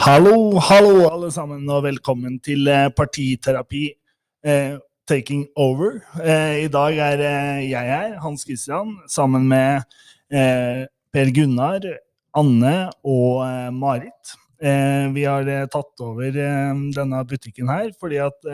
Hallo, hallo alle sammen, og velkommen til eh, Partiterapi eh, taking over. Eh, I dag er eh, jeg her, Hans Christian, sammen med eh, Per Gunnar, Anne og eh, Marit. vi har tatt over denne butikken her fordi at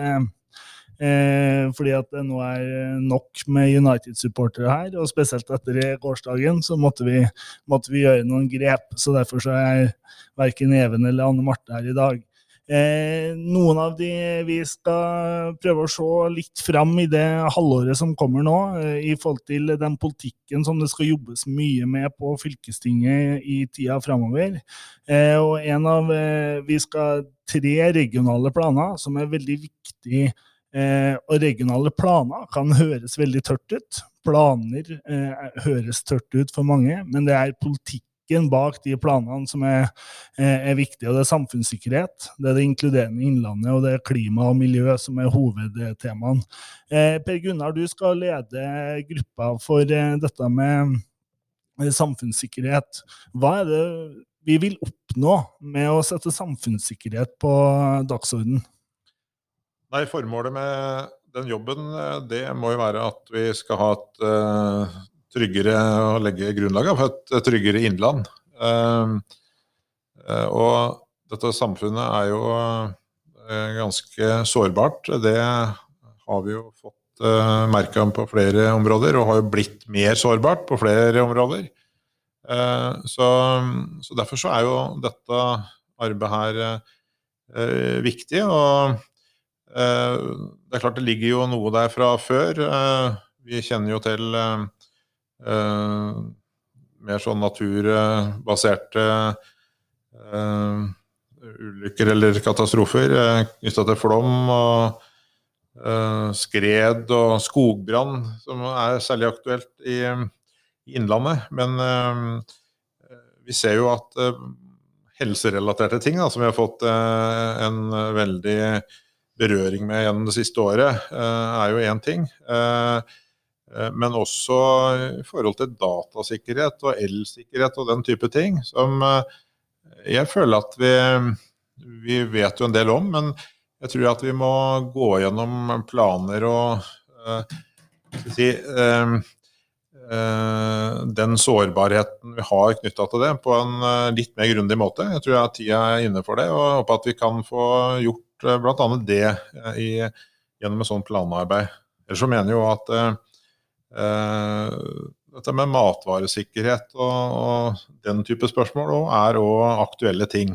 Eh, fordi at det nå er nok med United-supportere her, og spesielt etter gårsdagen så måtte vi, måtte vi, gjøre noen grep. Så derfor så er verken Even eller Anne Marte her i dag. Eh, noen av de vi skal prøve å se litt fram i det halvåret som kommer nå, eh, i forhold til den politikken som det skal jobbes mye med på fylkestinget i tida framover. Eh, og en av eh, Vi skal tre regionale planer som er veldig viktige Eh, og regionale planer kan høres veldig tørt ut. Planer eh, høres tørt ut for mange, men det er politikken bak de planene som er, eh, er viktig. Og det er samfunnssikkerhet, det er det inkluderende innlandet og det er klima og miljø som er hovedtemaene. Eh, per Gunnar, du skal lede gruppa for eh, dette med samfunnssikkerhet. Hva er det vi vil oppnå med å sette samfunnssikkerhet på dagsordenen? Nei, Formålet med den jobben eh, det må jo være at vi skal ha et uh, tryggere å legge grunnlaget for et, tryggere innland. Uh, uh, og dette samfunnet er jo ganske sårbart. Det har vi jo fått uh, merka på flere områder, og har jo blitt mer sårbart på flere områder. Så, så, derfor så er jo dette arbeidet her viktig. og det er klart det ligger jo noe der fra før. Eh, vi kjenner jo til eh, mer sånn naturbaserte ulykker eller katastrofer knytta til flom og skred og skogbrann, som er særlig aktuelt i, Innlandet. Men vi ser jo at helserelaterte ting, da, som vi har fått en veldig berøring med gjennom det siste året, eh, er jo én ting. Eh, eh, men også i forhold til datasikkerhet og elsikkerhet og den type ting, som jeg føler at vi, vi vet jo en del om. Men jeg tror at vi må gå gjennom planer og si, den sårbarheten vi har knytta til det, på en litt mer grundig måte. Jeg tror at tida er inne for det, og håper at vi kan få gjort Eh, bl.a. det eh, i, gjennom et sånt planarbeid. Ellers så mener jeg jo at eh, dette med matvaresikkerhet og, og, den type spørsmål også er òg aktuelle ting.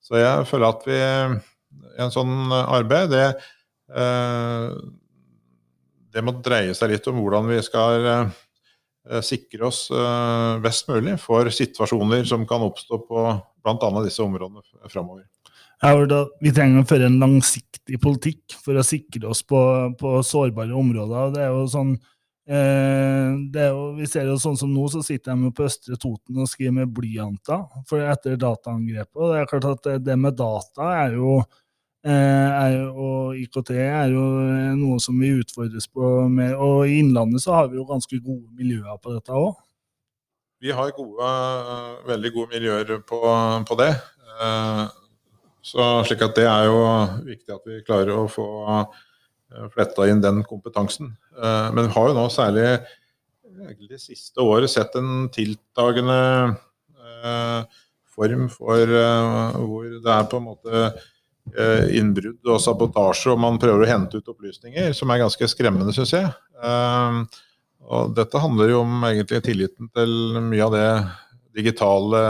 Så jeg føler at vi i en sånn arbeid, det, det må dreie seg litt om hvordan vi skal sikre oss best mulig for situasjoner som kan oppstå på bl.a. disse områdene framover vi trenger å føre en langsiktig politikk for å sikre oss på, på sårbare områder. Det er jo sånn eh, er jo, Vi ser jo sånn som nå, så sitter de på Østre Toten og skriver med blyanter etter dataangrepet. og det er klart at det, med data er jo, eh, er jo, og IKT er jo noe som vi utfordres på mer. Og i Innlandet så har vi jo ganske gode miljøer på dette òg. Vi har gode, veldig gode miljøer på, på det. Eh, så slik at det er jo viktig at vi klarer å få eh, fletta inn den kompetansen. Eh, men vi har jo nå særlig det siste året sett en tiltagende eh, form for hvor det er på en måte innbrudd og sabotasje, og man prøver å hente ut opplysninger, som er ganske skremmende, syns jeg. Og dette handler jo om egentlig tilliten til mye av det digitale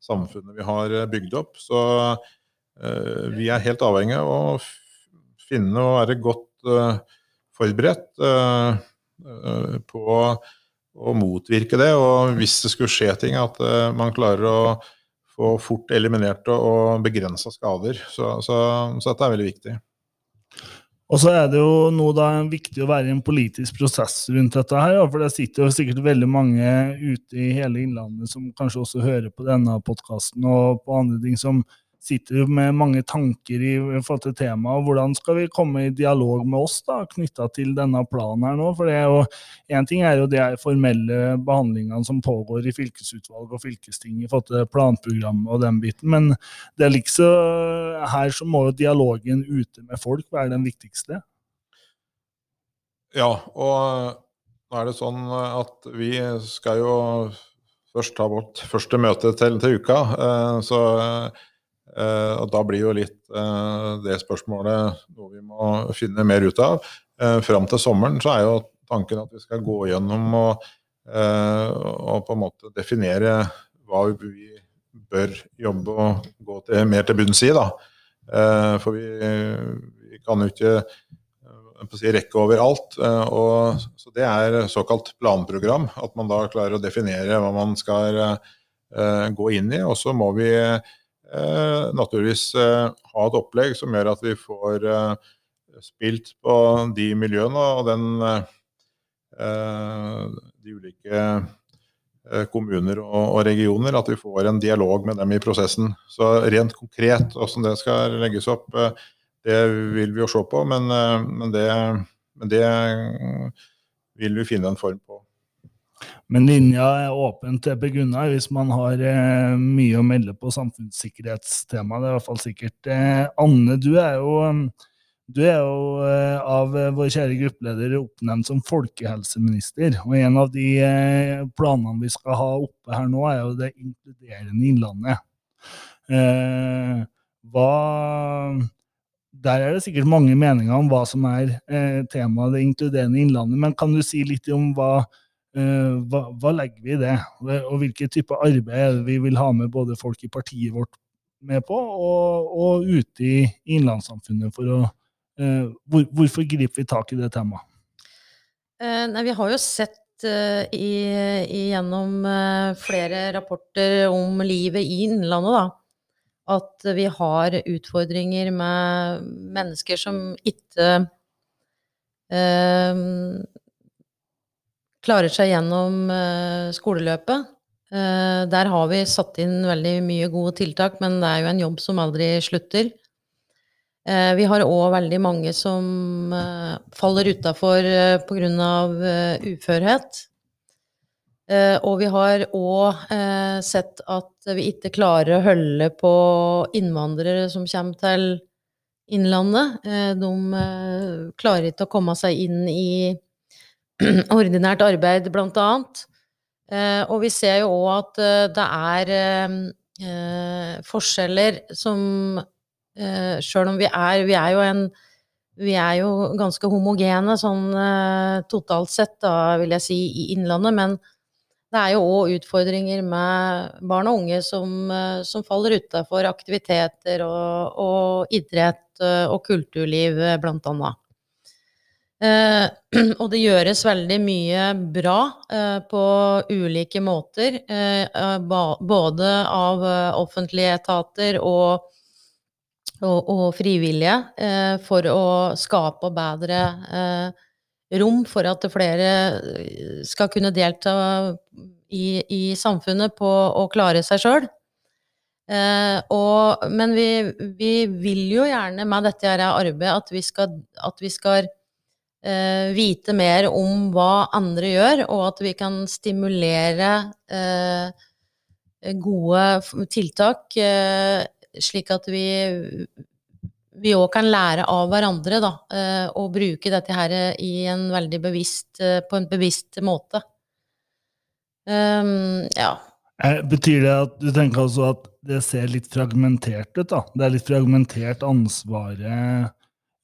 samfunnet vi har bygd opp. Så Eh, vi er helt avhengig av å finne og være godt eh, forberedt eh, på å motvirke det. Og hvis det skulle skje ting, at man klarer å få fort eliminert og begrensa skader. Så, så, så, dette er veldig viktig. Og så er det jo nå da viktig å være i en politisk prosess rundt dette her. For det sitter jo sikkert veldig mange ute i hele Innlandet som kanskje også hører på denne podkasten og på andre ting som sitter jo med mange tanker i forhold til temaet. Hvordan skal vi komme i dialog med oss da, knytta til denne planen her nå? For det er jo, Én ting er jo de formelle behandlingene som pågår i fylkesutvalg og fylkesting i forhold til planprogrammet og den biten, men det er liksom her så må jo dialogen ute med folk være den viktigste. Ja, og nå er det sånn at vi skal jo først ha vårt første møte til, til uka. Eh, så, og da blir jo litt eh, det spørsmålet noe vi må finne mer ut av. Fram til sommeren så er jo tanken at vi skal gå gjennom og, og på en måte definere hva vi bør jobbe og gå til, mer til bunns i. da. For vi, vi kan jo ikke si, rekke over alt. og, så det er såkalt planprogram. At man da klarer å definere hva man skal gå inn i. Og så må vi naturligvis uh, ha et opplegg som gjør at vi får spilt på de miljøene og den, de ulike kommuner og, regioner. At vi får en dialog med dem i prosessen. Så rent konkret hvordan det skal legges opp, det vil vi jo se på, men, eh, men, det, men, det, vil vi finne en form på. Men linja er åpen til Per Gunnar hvis man har eh, mye å melde på samfunnssikkerhetstemaet. Det er i hvert fall sikkert. Eh, Anne, du er jo, du er jo eh, av vår kjære gruppeleder oppnevnt som folkehelseminister. Og en av de eh, planene vi skal ha oppe her nå, er jo det inkluderende Innlandet. Eh, hva der er det sikkert mange meninger om hva som er eh, temaet det inkluderende innlandet, men kan du si litt om hva, eh, hva, hva legger vi i det, og hvilken type arbeid vi vil ha med både folk i partiet vårt med på, og, og ute i innlandssamfunnet for å eh, hvor, Hvorfor griper vi tak i det temaet? Eh, nei, vi har jo sett i, gjennom flere rapporter om livet i Innlandet, da at vi har utfordringer med mennesker som ikke eh, klarer seg gjennom eh, skoleløpet. Eh, der har vi satt inn veldig mye gode tiltak, men det er jo en jobb som aldri slutter. Eh, vi har òg veldig mange som faller utafor pga. uførhet. Og vi har òg sett at vi ikke klarer å holde på innvandrere som kommer til Innlandet. De klarer ikke å komme seg inn i ordinært arbeid, blant annet. Og vi ser jo òg at det er forskjeller som Sjøl om vi er Vi er jo en vi er jo ganske homogene sånn totalt sett, da, vil jeg si, i Innlandet. Men det er jo òg utfordringer med barn og unge som, eh, som faller utafor aktiviteter og, og, idrett eh, og kulturliv, eh, blant annet. Eh, og det gjøres veldig mye bra eh, på ulike måter, eh, både av offentlige etater og, og, og frivillige, for å skape bedre rom for at flere eh, skal kunne delta i, i samfunnet på å klare seg sjøl. Eh, men vi, vi, vil jo gjerne med dette arbeidet at vi skal, at vi skal eh, vite mer om hva andre gjør, og at vi kan stimulere eh, gode tiltak, eh, slik at vi vi òg kan lære av hverandre, da, eh, og bruke dette her en bevisst, eh, på en bevisst måte. Um, ja. Eh, betyr det at du tenker altså at det ser litt fragmentert ut, da? Det er litt fragmentert ansvaret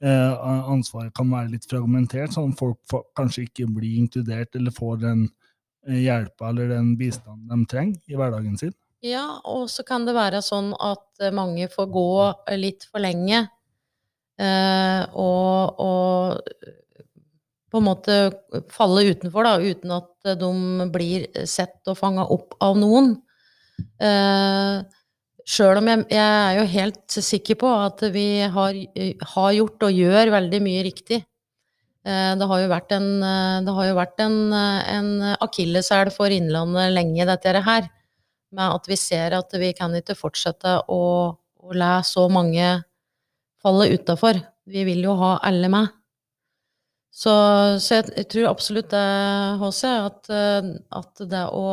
Ansvaret kan være litt fragmentert, sånn at folk får, kanskje ikke blir inkludert eller får den hjelpa eller den bistanden de trenger i hverdagen sin? Ja, og så kan det være sånn at mange får gå litt for lenge Eh, og, og, på en måte falle utenfor, da, uten at de blir sett og fanga opp av noen. Eh, Sjøl om jeg, jeg, er jo helt sikker på at vi har, har gjort og gjør veldig mye riktig. Eh, det har jo vært en, har jo vært en, en akilleshæl for Innlandet lenge, dette her. Med at vi ser at vi kan ikke fortsette å, å la så mange falle utafor. Vi vil jo ha alle med. Så, så jeg, jeg, tror absolutt det, HC, at, eh, at det å,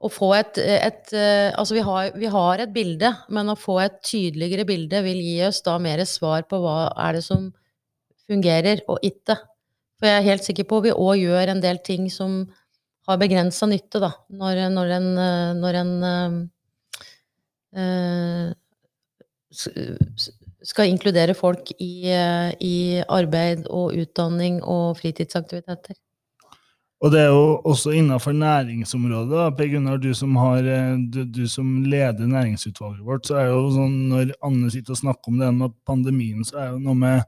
å få et, et eh, Altså, vi har, vi har, et bilde, men å få et tydeligere bilde vil gi oss da mer svar på hva er det som fungerer og ikke. For jeg er helt sikker på at vi òg gjør en del ting som har begrensa nytte, da, når, når en, når en øh, skal inkludere folk i, i, arbeid og utdanning og fritidsaktiviteter. Og det er jo også innenfor næringsområdet. Per Gunnar, du som, har, du, du som, leder næringsutvalget vårt, så er jo sånn når Anne sitter og snakker om det med pandemien, så er jo noe med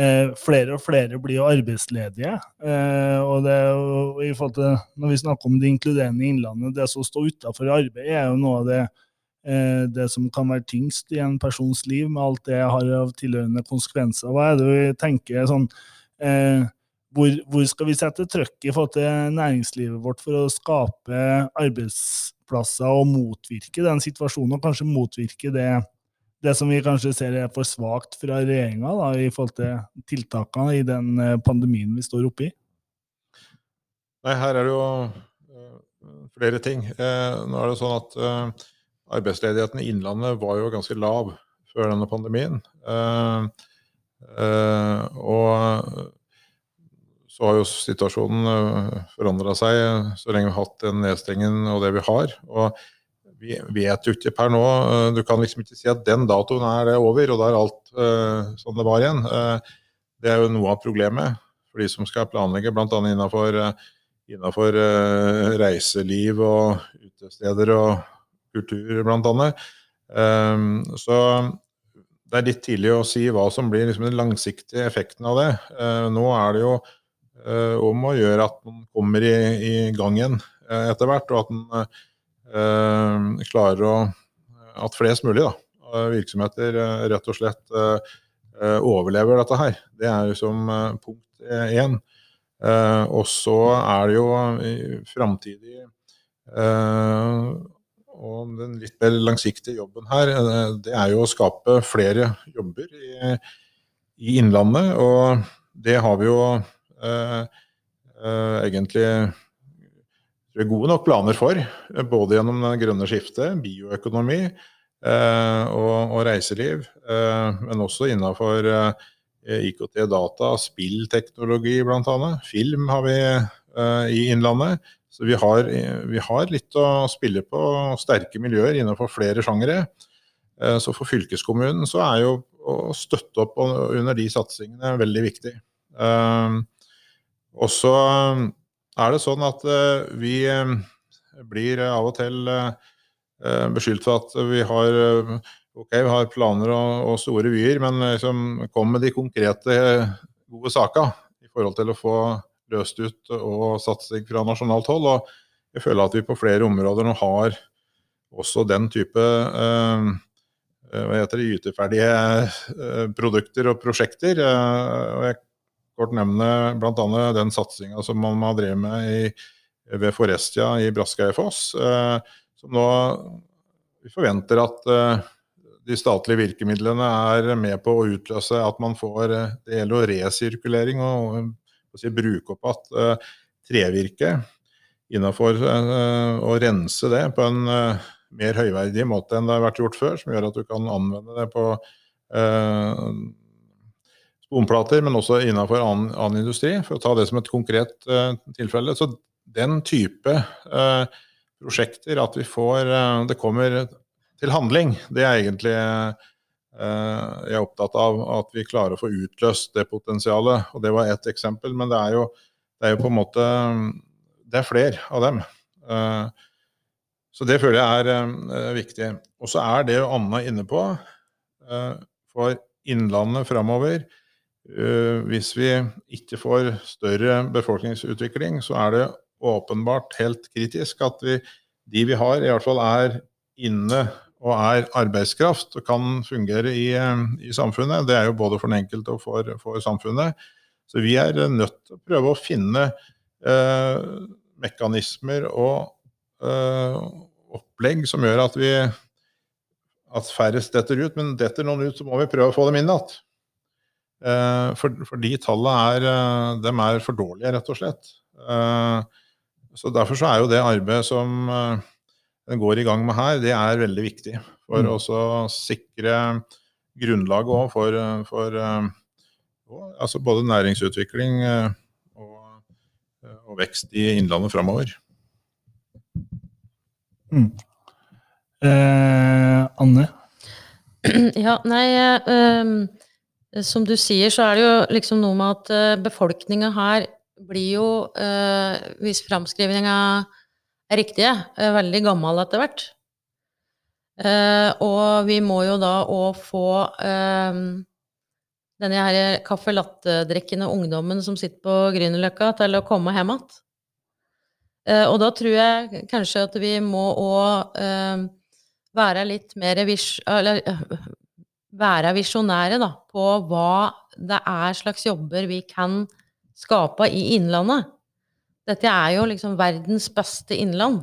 eh, flere og flere blir jo arbeidsledige. Eh, og det er jo, i forhold til, Når vi snakker om det inkluderende innlandet, det som står utafor arbeid, er jo noe av det, eh, det som kan være tyngst i en persons liv, med alt det har av tilhørende konsekvenser. Hva er det vi tenker sånn eh, hvor, hvor, skal vi sette trøkk i forhold til næringslivet vårt for å skape arbeidsplasser og motvirke den situasjonen, og kanskje motvirke det det som vi kanskje ser er for svakt fra regjeringa i forhold til tiltakene i den eh, pandemien vi står oppe i? Nei, her er det jo uh, flere ting. Uh, nå er det sånn at arbeidsledigheten i Innlandet var jo ganske lav før denne pandemien. og så har jo situasjonen forandra seg så lenge vi har hatt den nedstengingen og det vi har. og vi vet jo ikke per nå. Eh, du kan liksom ikke si at den datoen er det over, og da er alt uh, sånn det var igjen. Uh, det er jo noe av problemet for de som skal planlegge, bl.a. innenfor, innenfor uh, reiseliv og utesteder og kultur, bl.a. Um, så det er litt tidlig å si hva som blir liksom den langsiktige effekten av det. Uh, nå er det jo uh, om å gjøre at man kommer i, i gang igjen uh, etter hvert, og at man Eh, klarer å At flest mulig da, virksomheter eh, rett og slett eh, overlever dette her. Det er liksom punkt én. og så er det jo framtidig og den litt mer langsiktige jobben her, det er jo å skape flere jobber i, i Innlandet. Og det har vi jo eh, egentlig tror gode nok planer for. Både gjennom det grønne skiftet, bioøkonomi eh, og, og, reiseliv. Eh, men også innafor eh, IKT, data, spillteknologi bl.a. Film har vi eh, i Innlandet. Så vi har, vi har, litt å spille på, sterke miljøer innenfor flere sjangere. Eh, så for fylkeskommunen så er jo å støtte opp under de satsingene veldig viktig. Eh, også er det sånn at eh, vi eh, blir av og til eh, beskyldt for at vi har ok, vi har planer og, og store vyer, men liksom, kom med de konkrete, gode sakene i forhold til å få løst ut og satsing fra nasjonalt hold. og Jeg føler at vi på flere områder nå har også den type eh, hva heter det, gyteferdige eh, produkter og prosjekter. Eh, og jeg kort nevne bl.a. den satsinga som man har drevet med i, ved Forestia i Braskeifoss. Eh, som nå Vi forventer at eh, de statlige virkemidlene er med på å utløse at man får eh, Det gjelder resirkulering og, og si, bruke opp igjen trevirke innafor å rense det på en mer høyverdig måte enn det har vært gjort før, som gjør at du kan anvende det på sponplater, men også innenfor annen, annen, industri, for å ta det som et konkret uh, tilfelle. Så den type uh, prosjekter, at vi får uh, Det kommer til handling, det er egentlig jeg er opptatt av at vi klarer å få utløst det potensialet. Og det var ett eksempel, men det er jo, det er jo på en måte Det er flere av dem. Så det føler jeg er viktig. Og så er det jo Anna inne på. For Innlandet framover hvis vi ikke får større befolkningsutvikling, så er det åpenbart helt kritisk at vi, de vi har, i hvert fall er inne og er arbeidskraft og kan fungere i, eh, i samfunnet. Det er jo både for den enkelte og for, for, samfunnet. Så vi er nødt til å prøve å finne eh, mekanismer og eh, opplegg som gjør at vi at færrest detter ut, men detter noen ut, så må vi prøve å få dem inn igjen. Eh, for, for, de tallene er, de er for dårlige, rett og slett. Eh, så Derfor så er jo det arbeidet som den går i gang med her, det er veldig viktig. For mm. å sikre grunnlaget for, for altså både næringsutvikling og, og, vekst i Innlandet framover. Mm. Eh, Anne? Ja, nei eh, som du sier, så er det jo liksom noe med at uh, befolkninga her blir jo, uh, hvis framskrivinga er riktige, veldig gammel etter hvert. og vi må jo da òg få denne her caffè latte-drikkende ungdommen som sitter på Grünerløkka, til å komme hjem igjen. og da tror jeg kanskje at vi må òg være litt mer vis... Eller være visjonære da, på hva det er slags jobber vi kan skape i Innlandet. Dette er jo liksom verdens beste innland.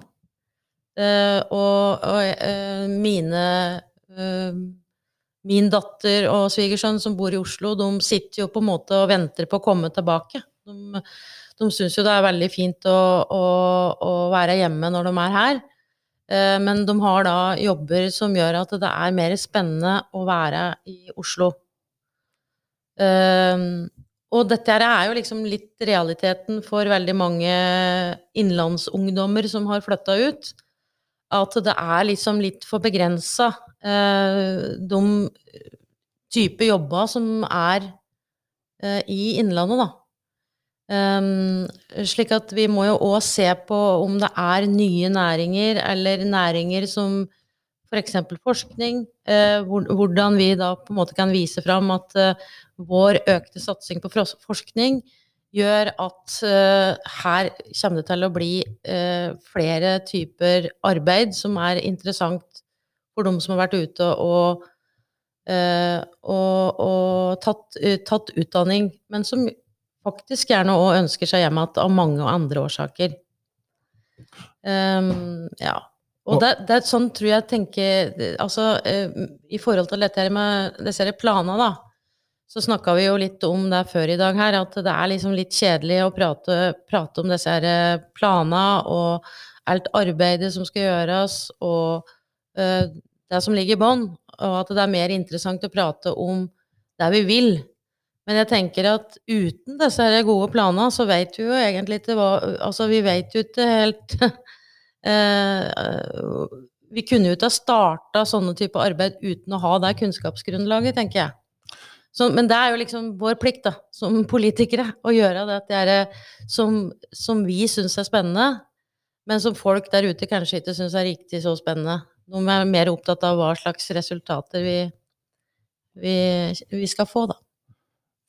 Uh, og, og uh, mine uh, Min datter og svigersønn som bor i Oslo, de sitter jo på en måte og venter på å komme tilbake. De, de syns jo det er veldig fint å, å, å være hjemme når de er her. Eh, men de har da jobber som gjør at det er mer spennende å være i Oslo. Eh, og dette er jo liksom litt realiteten for veldig mange innlandsungdommer som har flytta ut. At det er liksom litt for begrensa, eh, de type jobber som er i Innlandet, da. Um, slik at vi må jo òg se på om det er nye næringer, eller næringer som f.eks. For forskning. Uh, hvordan vi da på en måte kan vise fram at uh, vår økte satsing på forskning gjør at uh, her kommer det til å bli flere typer arbeid som er interessant for de som har vært ute og, og, og tatt, tatt utdanning, men som faktisk gjerne òg ønsker seg hjem igjen av mange andre årsaker. Um, ja. Og det, det, er sånn tror jeg tenker Altså, uh, i forhold til dette her med disse planene, da, så snakka vi jo litt om det før i dag her, at det er liksom litt kjedelig å prate, prate om disse her eh, planene og alt arbeidet som skal gjøres, og uh, det som ligger i bånn, og at det er mer interessant å prate om det vi vil, men jeg tenker at uten disse her gode planene, så vet vi jo egentlig ikke hva Altså, vi vet jo ikke helt eh, Vi kunne jo ikke ha starta sånne type arbeid uten å ha det kunnskapsgrunnlaget, tenker jeg. Så, men det er jo liksom vår plikt da, som politikere å gjøre det, det er, som, som vi syns er spennende, men som folk der ute kanskje ikke syns er riktig så spennende. De er mer opptatt av hva slags resultater vi, vi, vi skal få, da.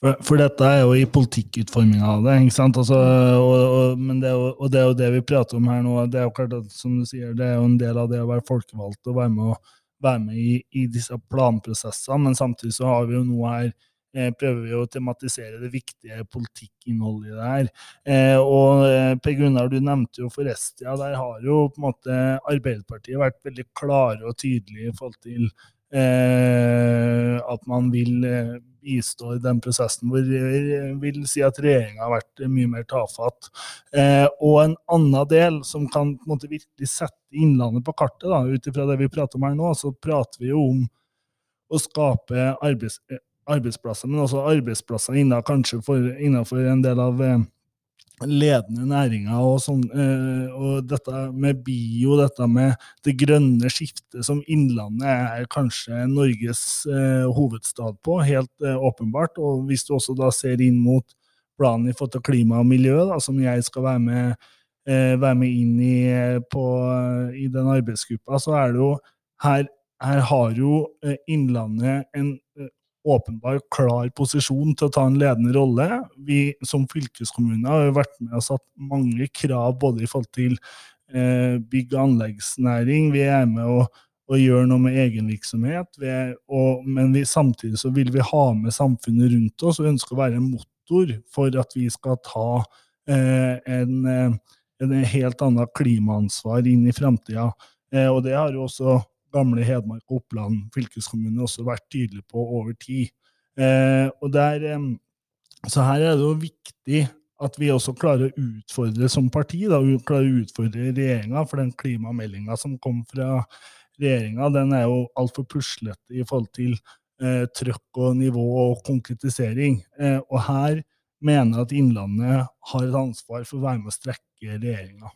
For, for, dette er jo i politikkutforminga av det. ikke sant? Altså, og, og, det jo, og det er jo det vi prater om her nå. det er jo klart at, som du sier, det er jo en del av det å være folkevalgt og være med, og, være med i, i, disse planprosessene. Men samtidig så har vi jo noe her eh, prøver vi å tematisere det viktige politikkinnholdet i det her. Eh, og eh, Per Gunnar, du nevnte jo Forestia. Der har jo på en måte Arbeiderpartiet vært veldig klare og tydelige i forhold til Eh, at man vil eh, bistå i den prosessen, hvor jeg vil si at regjeringa har vært mye mer tafatt. Eh, og en annen del som kan måte virkelig sette Innlandet på kartet, ut ifra det vi prater om her nå, så prater vi jo om å skape arbeids, arbeidsplasser, men også arbeidsplasser innenfor, innenfor en del av ledende næringer og sånn. Eh, og dette med bio, dette med det grønne skiftet som Innlandet er kanskje Norges eh, hovedstad på, helt eh, åpenbart. Og hvis du også da ser inn mot planen i forhold til klima og miljø, da, som jeg skal være med, være med inn i, på, i den arbeidsgruppa, så er det jo her, her har jo Innlandet en åpenbar klar posisjon til å ta en ledende rolle. Vi som fylkeskommune har jo vært med og satt mange krav både i forhold til eh, bygg- og anleggsnæring. Vi er med å, og gjøre noe med egenvirksomhet. men vi, samtidig så vil vi ha med samfunnet rundt oss og ønsker å være en motor for at vi skal ta eh, en, eh, en, helt annet klimaansvar inn i framtida. Eh, og det har jo også gamle Hedmark og Oppland fylkeskommune også vært tydelig på over tid. Eh, og der, eh, så her er det jo viktig at vi også klarer å utfordre som parti, da, vi klarer å utfordre regjeringa, for den klimameldinga som kom fra regjeringa, den er jo altfor puslete i forhold til eh, trøkk og nivå og konkretisering. Eh, og her mener jeg at Innlandet har et ansvar for å være med å strekke regjeringa.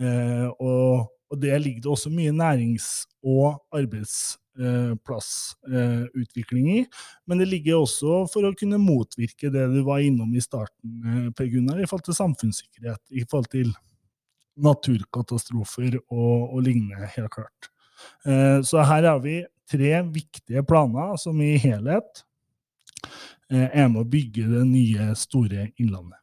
Eh, og, og det ligger det også mye nærings- og arbeidsplassutvikling i. Men det ligger også for å kunne motvirke det du var innom i starten, eh, Per Gunnar, i forhold til samfunnssikkerhet, i forhold til naturkatastrofer og, og lignende, helt klart. Eh, så her har vi tre viktige planer som i helhet er med å bygge det nye, store Innlandet.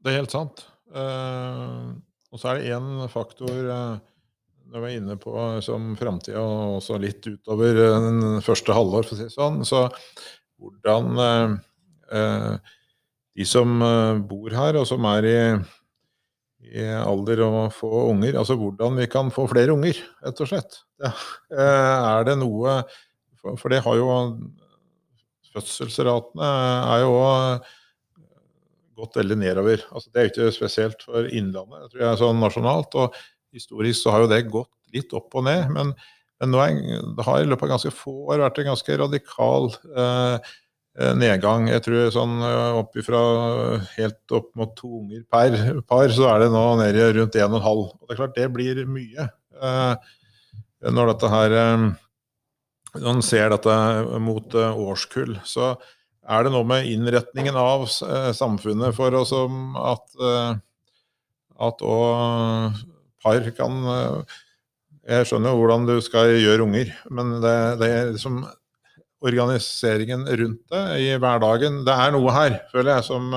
Det er helt sant. Uh, og så er det én faktor når vi er inne på som framtida, og også litt utover den første halvår, for å si det sånn. Så hvordan de som bor her, og som er i, i alder å få unger, altså hvordan vi kan få flere unger, rett og slett. Ja. Er det noe For, det har jo Fødselsratene er jo gått veldig nedover. Altså, det er jo ikke spesielt for Innlandet, jeg tror jeg sånn nasjonalt. og Historisk så har jo det gått litt opp og ned. Men, men nå er, det har i løpet av ganske få år vært en ganske radikal eh, eh nedgang. Jeg tror sånn eh, opp ifra helt opp mot to unger per par, så er det nå nede rundt 1,5. Og det er klart det blir mye. Eh, når dette her eh, man ser dette mot eh, årskull, så er det noe med innretningen av eh, samfunnet for oss om at eh, at òg par kan eh, Jeg skjønner hvordan du skal gjøre unger, men det, det er liksom organiseringen rundt det i hverdagen Det er noe her, føler jeg, som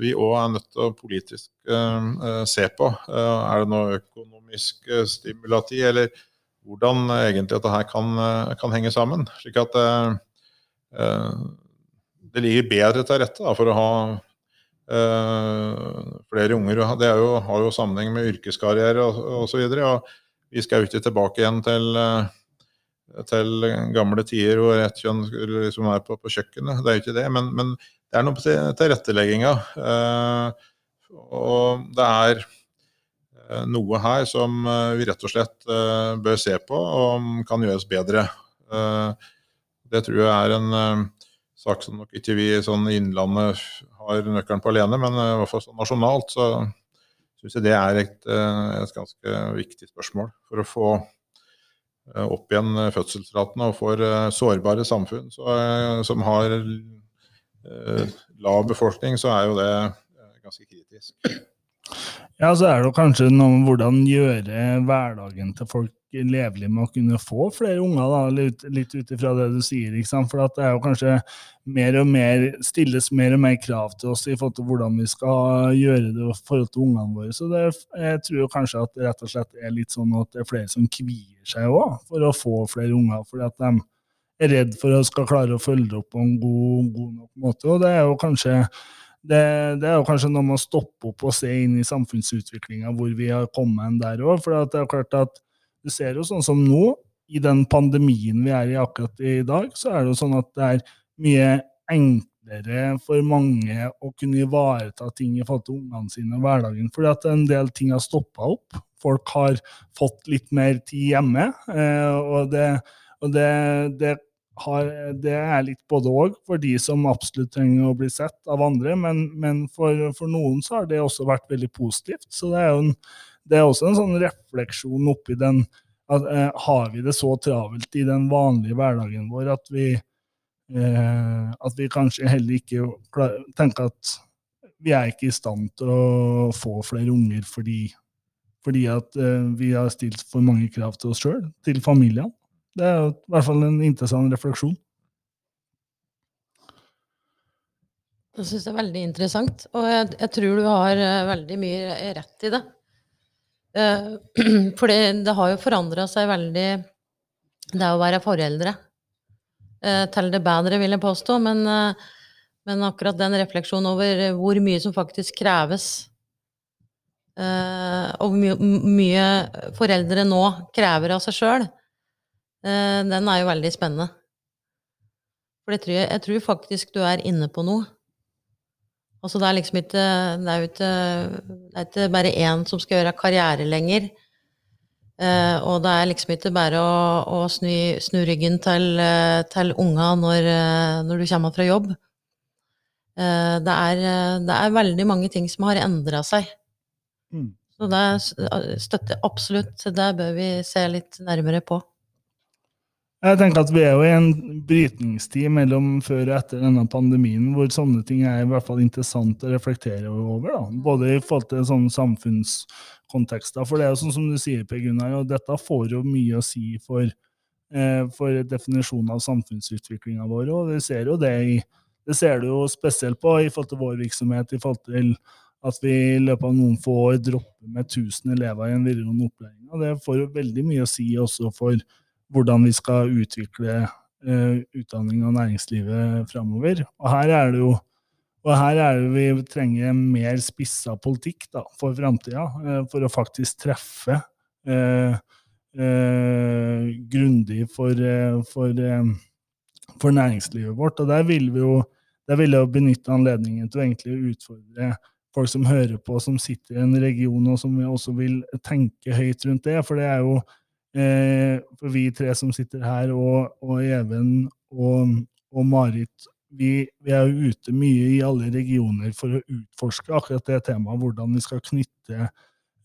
vi òg er nødt til å politisk uh, se på. Uh, er det noe økonomisk uh, stimulati, eller hvordan egentlig dette her kan, kan henge sammen? Slik at det ligger bedre til rette da, for å ha uh, flere unger. Det jo, har jo sammenheng med yrkeskarriere osv. Vi skal jo ikke tilbake igjen til, uh, til gamle tider hvor ett kjønn liksom er på, på, kjøkkenet. Det er jo ikke det, men, men det er noe på tilrettelegginga. Uh, og det er noe her som vi rett og slett bør se på og kan gjøres bedre. Det tror jeg er en sak som nok ikke vi i sånn Innlandet har nøkkelen på alene, men eh, i hvert fall sånn nasjonalt så syns jeg det er et, eh, et, ganske viktig spørsmål for å få opp igjen fødselsratene og for sårbare samfunn så, som har lav befolkning, så er jo det ganske kritisk. Ja, så er det kanskje noe om hvordan gjøre hverdagen til folk levelig med å kunne få flere unger, da, litt, litt ut ifra det du sier. For det er jo kanskje mer og mer, stilles mer og mer krav til oss i forhold til hvordan vi skal gjøre det i forhold til ungene våre. Så det, jeg tror kanskje at det rett og slett er litt sånn at det er flere som kvier seg òg for å få flere unger. fordi at de er redd for å skal klare å følge det opp på en god, god nok måte. Og det er jo kanskje det, det, er jo kanskje noe med å stoppe opp og se inn i samfunnsutviklinga hvor vi har kommet der òg. For det er klart at du ser jo sånn som nå, i den pandemien vi er i akkurat i dag, så er det jo sånn at det er mye enklere for mange å kunne ivareta ting i forhold til ungene sine og hverdagen. Fordi at en del ting har stoppa opp. Folk har fått litt mer tid hjemme. Eh, og det, og det, det har, det er litt både òg for de som absolutt trenger å bli sett av andre, men, men for, for, noen så har det også vært veldig positivt. Så det er jo en, det er også en sånn refleksjon oppi den at, eh, Har vi det så travelt i den vanlige hverdagen vår at vi, eh, at vi kanskje heller ikke tenker at vi er ikke i stand til å få flere unger fordi, fordi at eh, vi har stilt for mange krav til oss sjøl, til familiene. Det er jo i hvert fall en interessant refleksjon. Jeg syns det er veldig interessant, og jeg, jeg, tror du har uh, veldig mye rett i det. Uh, for det, det, har jo forandra seg veldig, det å være foreldre. Uh, til det bedre, vil jeg påstå, men, men, akkurat den refleksjonen over hvor mye som faktisk kreves eh, og hvor mye foreldre nå krever av seg sjøl, eh, den er jo veldig spennende. For jeg tror, jeg tror faktisk du er inne på noe. Altså det er liksom ikke Det er jo ikke, det er ikke bare én som skal gjøre karriere lenger. Eh, og det er liksom ikke bare å, å snu, snu, ryggen til, eh, til unga når, eh, når, du kommer fra jobb. Eh, det, er, det, er, veldig mange ting som har endra seg. Mm. Så det støtter absolutt. Det bør vi se litt nærmere på. Jeg tenker at Vi er jo i en brytningstid mellom før og etter denne pandemien, hvor sånne ting er i hvert fall interessant å reflektere over. Da. Både i forhold til sånne samfunnskontekster. For det er jo sånn som du sier, Per Gunnar, og dette får jo mye å si for, eh, for definisjonen av samfunnsutviklinga vår. Og vi ser jo det i det ser du jo spesielt på i forhold til vår virksomhet, i forhold til at vi i løpet av noen få år dropper med 1000 elever i en videregående opplæring. Og det får jo veldig mye å si også for hvordan vi skal utvikle uh, utdanning og næringslivet framover. Og her er det jo og her er det vi trenger mer spissa politikk da, for framtida, uh, for å faktisk treffe uh, grundig for, for, for, næringslivet vårt. Og der vil vi jo der vil jeg benytte anledningen til å egentlig utfordre folk som hører på, som sitter i en region, og som vi også vil tenke høyt rundt det. For det er jo Eh, for vi tre som sitter her, og, og Even og, og Marit, vi, vi, er jo ute mye i alle regioner for å utforske akkurat det temaet, hvordan vi skal knytte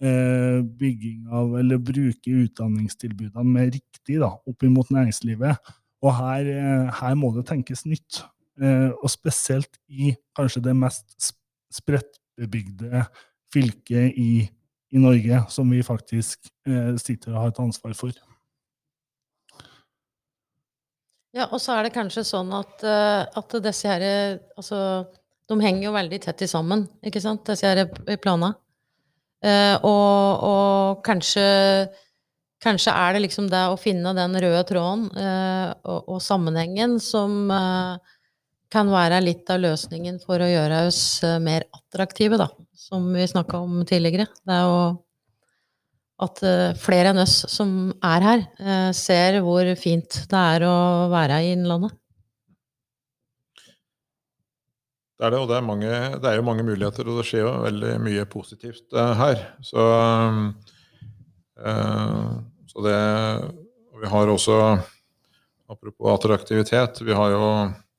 eh, bygging av, eller bruke utdanningstilbudene mer riktig da, opp mot næringslivet. Og her, eh, her må det tenkes nytt. Eh, og spesielt i kanskje det mest spredtbebygde fylket i i Norge som vi faktisk eh, sitter og har et ansvar for. Ja, og så er det kanskje sånn at, uh, at disse her Altså, de henger jo veldig tett sammen, ikke sant, disse her planene. Uh, og, og kanskje, kanskje er det liksom det å finne den røde tråden uh, og, og, sammenhengen som kan være litt av løsningen for å gjøre oss mer attraktive, da som vi snakka om tidligere. Det er jo at eh, flere enn oss som er her, eh, ser hvor fint det er å være i Innlandet. Det er det, og det er, mange, det er, jo mange muligheter, og det skjer jo veldig mye positivt her. Så, så det Vi har også, apropos attraktivitet, vi har jo Eh,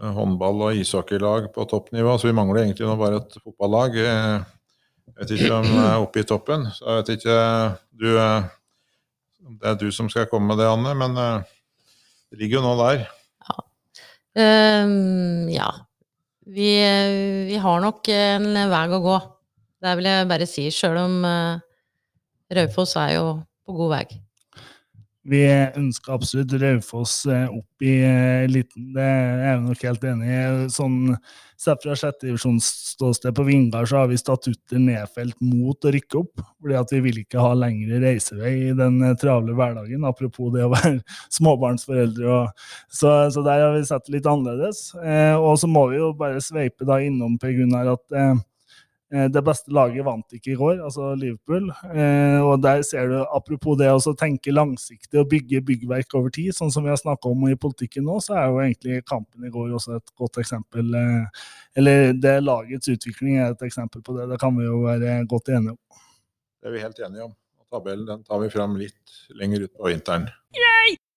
håndball- og ishockeylag på toppnivå, så vi mangler egentlig nå bare et fotballag. Jeg vet ikke om det er oppe i toppen, så jeg vet ikke du, eh, Det er du som skal komme med det, Anne, men eh, det ligger jo nå der. Ja. Um, ja. Vi, vi, har nok en vei å gå. Det vil jeg bare si, sjøl om uh, Raufoss er jo på god vei vi ønsker absolutt Raufoss eh, opp i eliten. Eh, det er jeg nok helt enig i. Sånn, Sett fra sjettedivisjonsståsted på Vingar så har vi statutter nedfelt mot å rykke opp. fordi at vi vil ikke ha lengre reisevei i den eh, travle hverdagen. Apropos det å være småbarnsforeldre. Så, så, der har vi sett det litt annerledes. Eh, og så må vi jo bare sveipe da innom Per Gunnar at Eh, det beste laget vant ikke i går, altså Liverpool. Eh, og der ser du, Apropos det å tenke langsiktig og bygge byggverk over tid, sånn som vi har snakka om i politikken nå, så er jo egentlig kampen i går også et godt eksempel. Eh, eller det lagets utvikling er et eksempel på det. Det kan vi jo være godt enige om. Det er vi helt enige om. Tabellen den tar vi fram litt lenger ut på vinteren.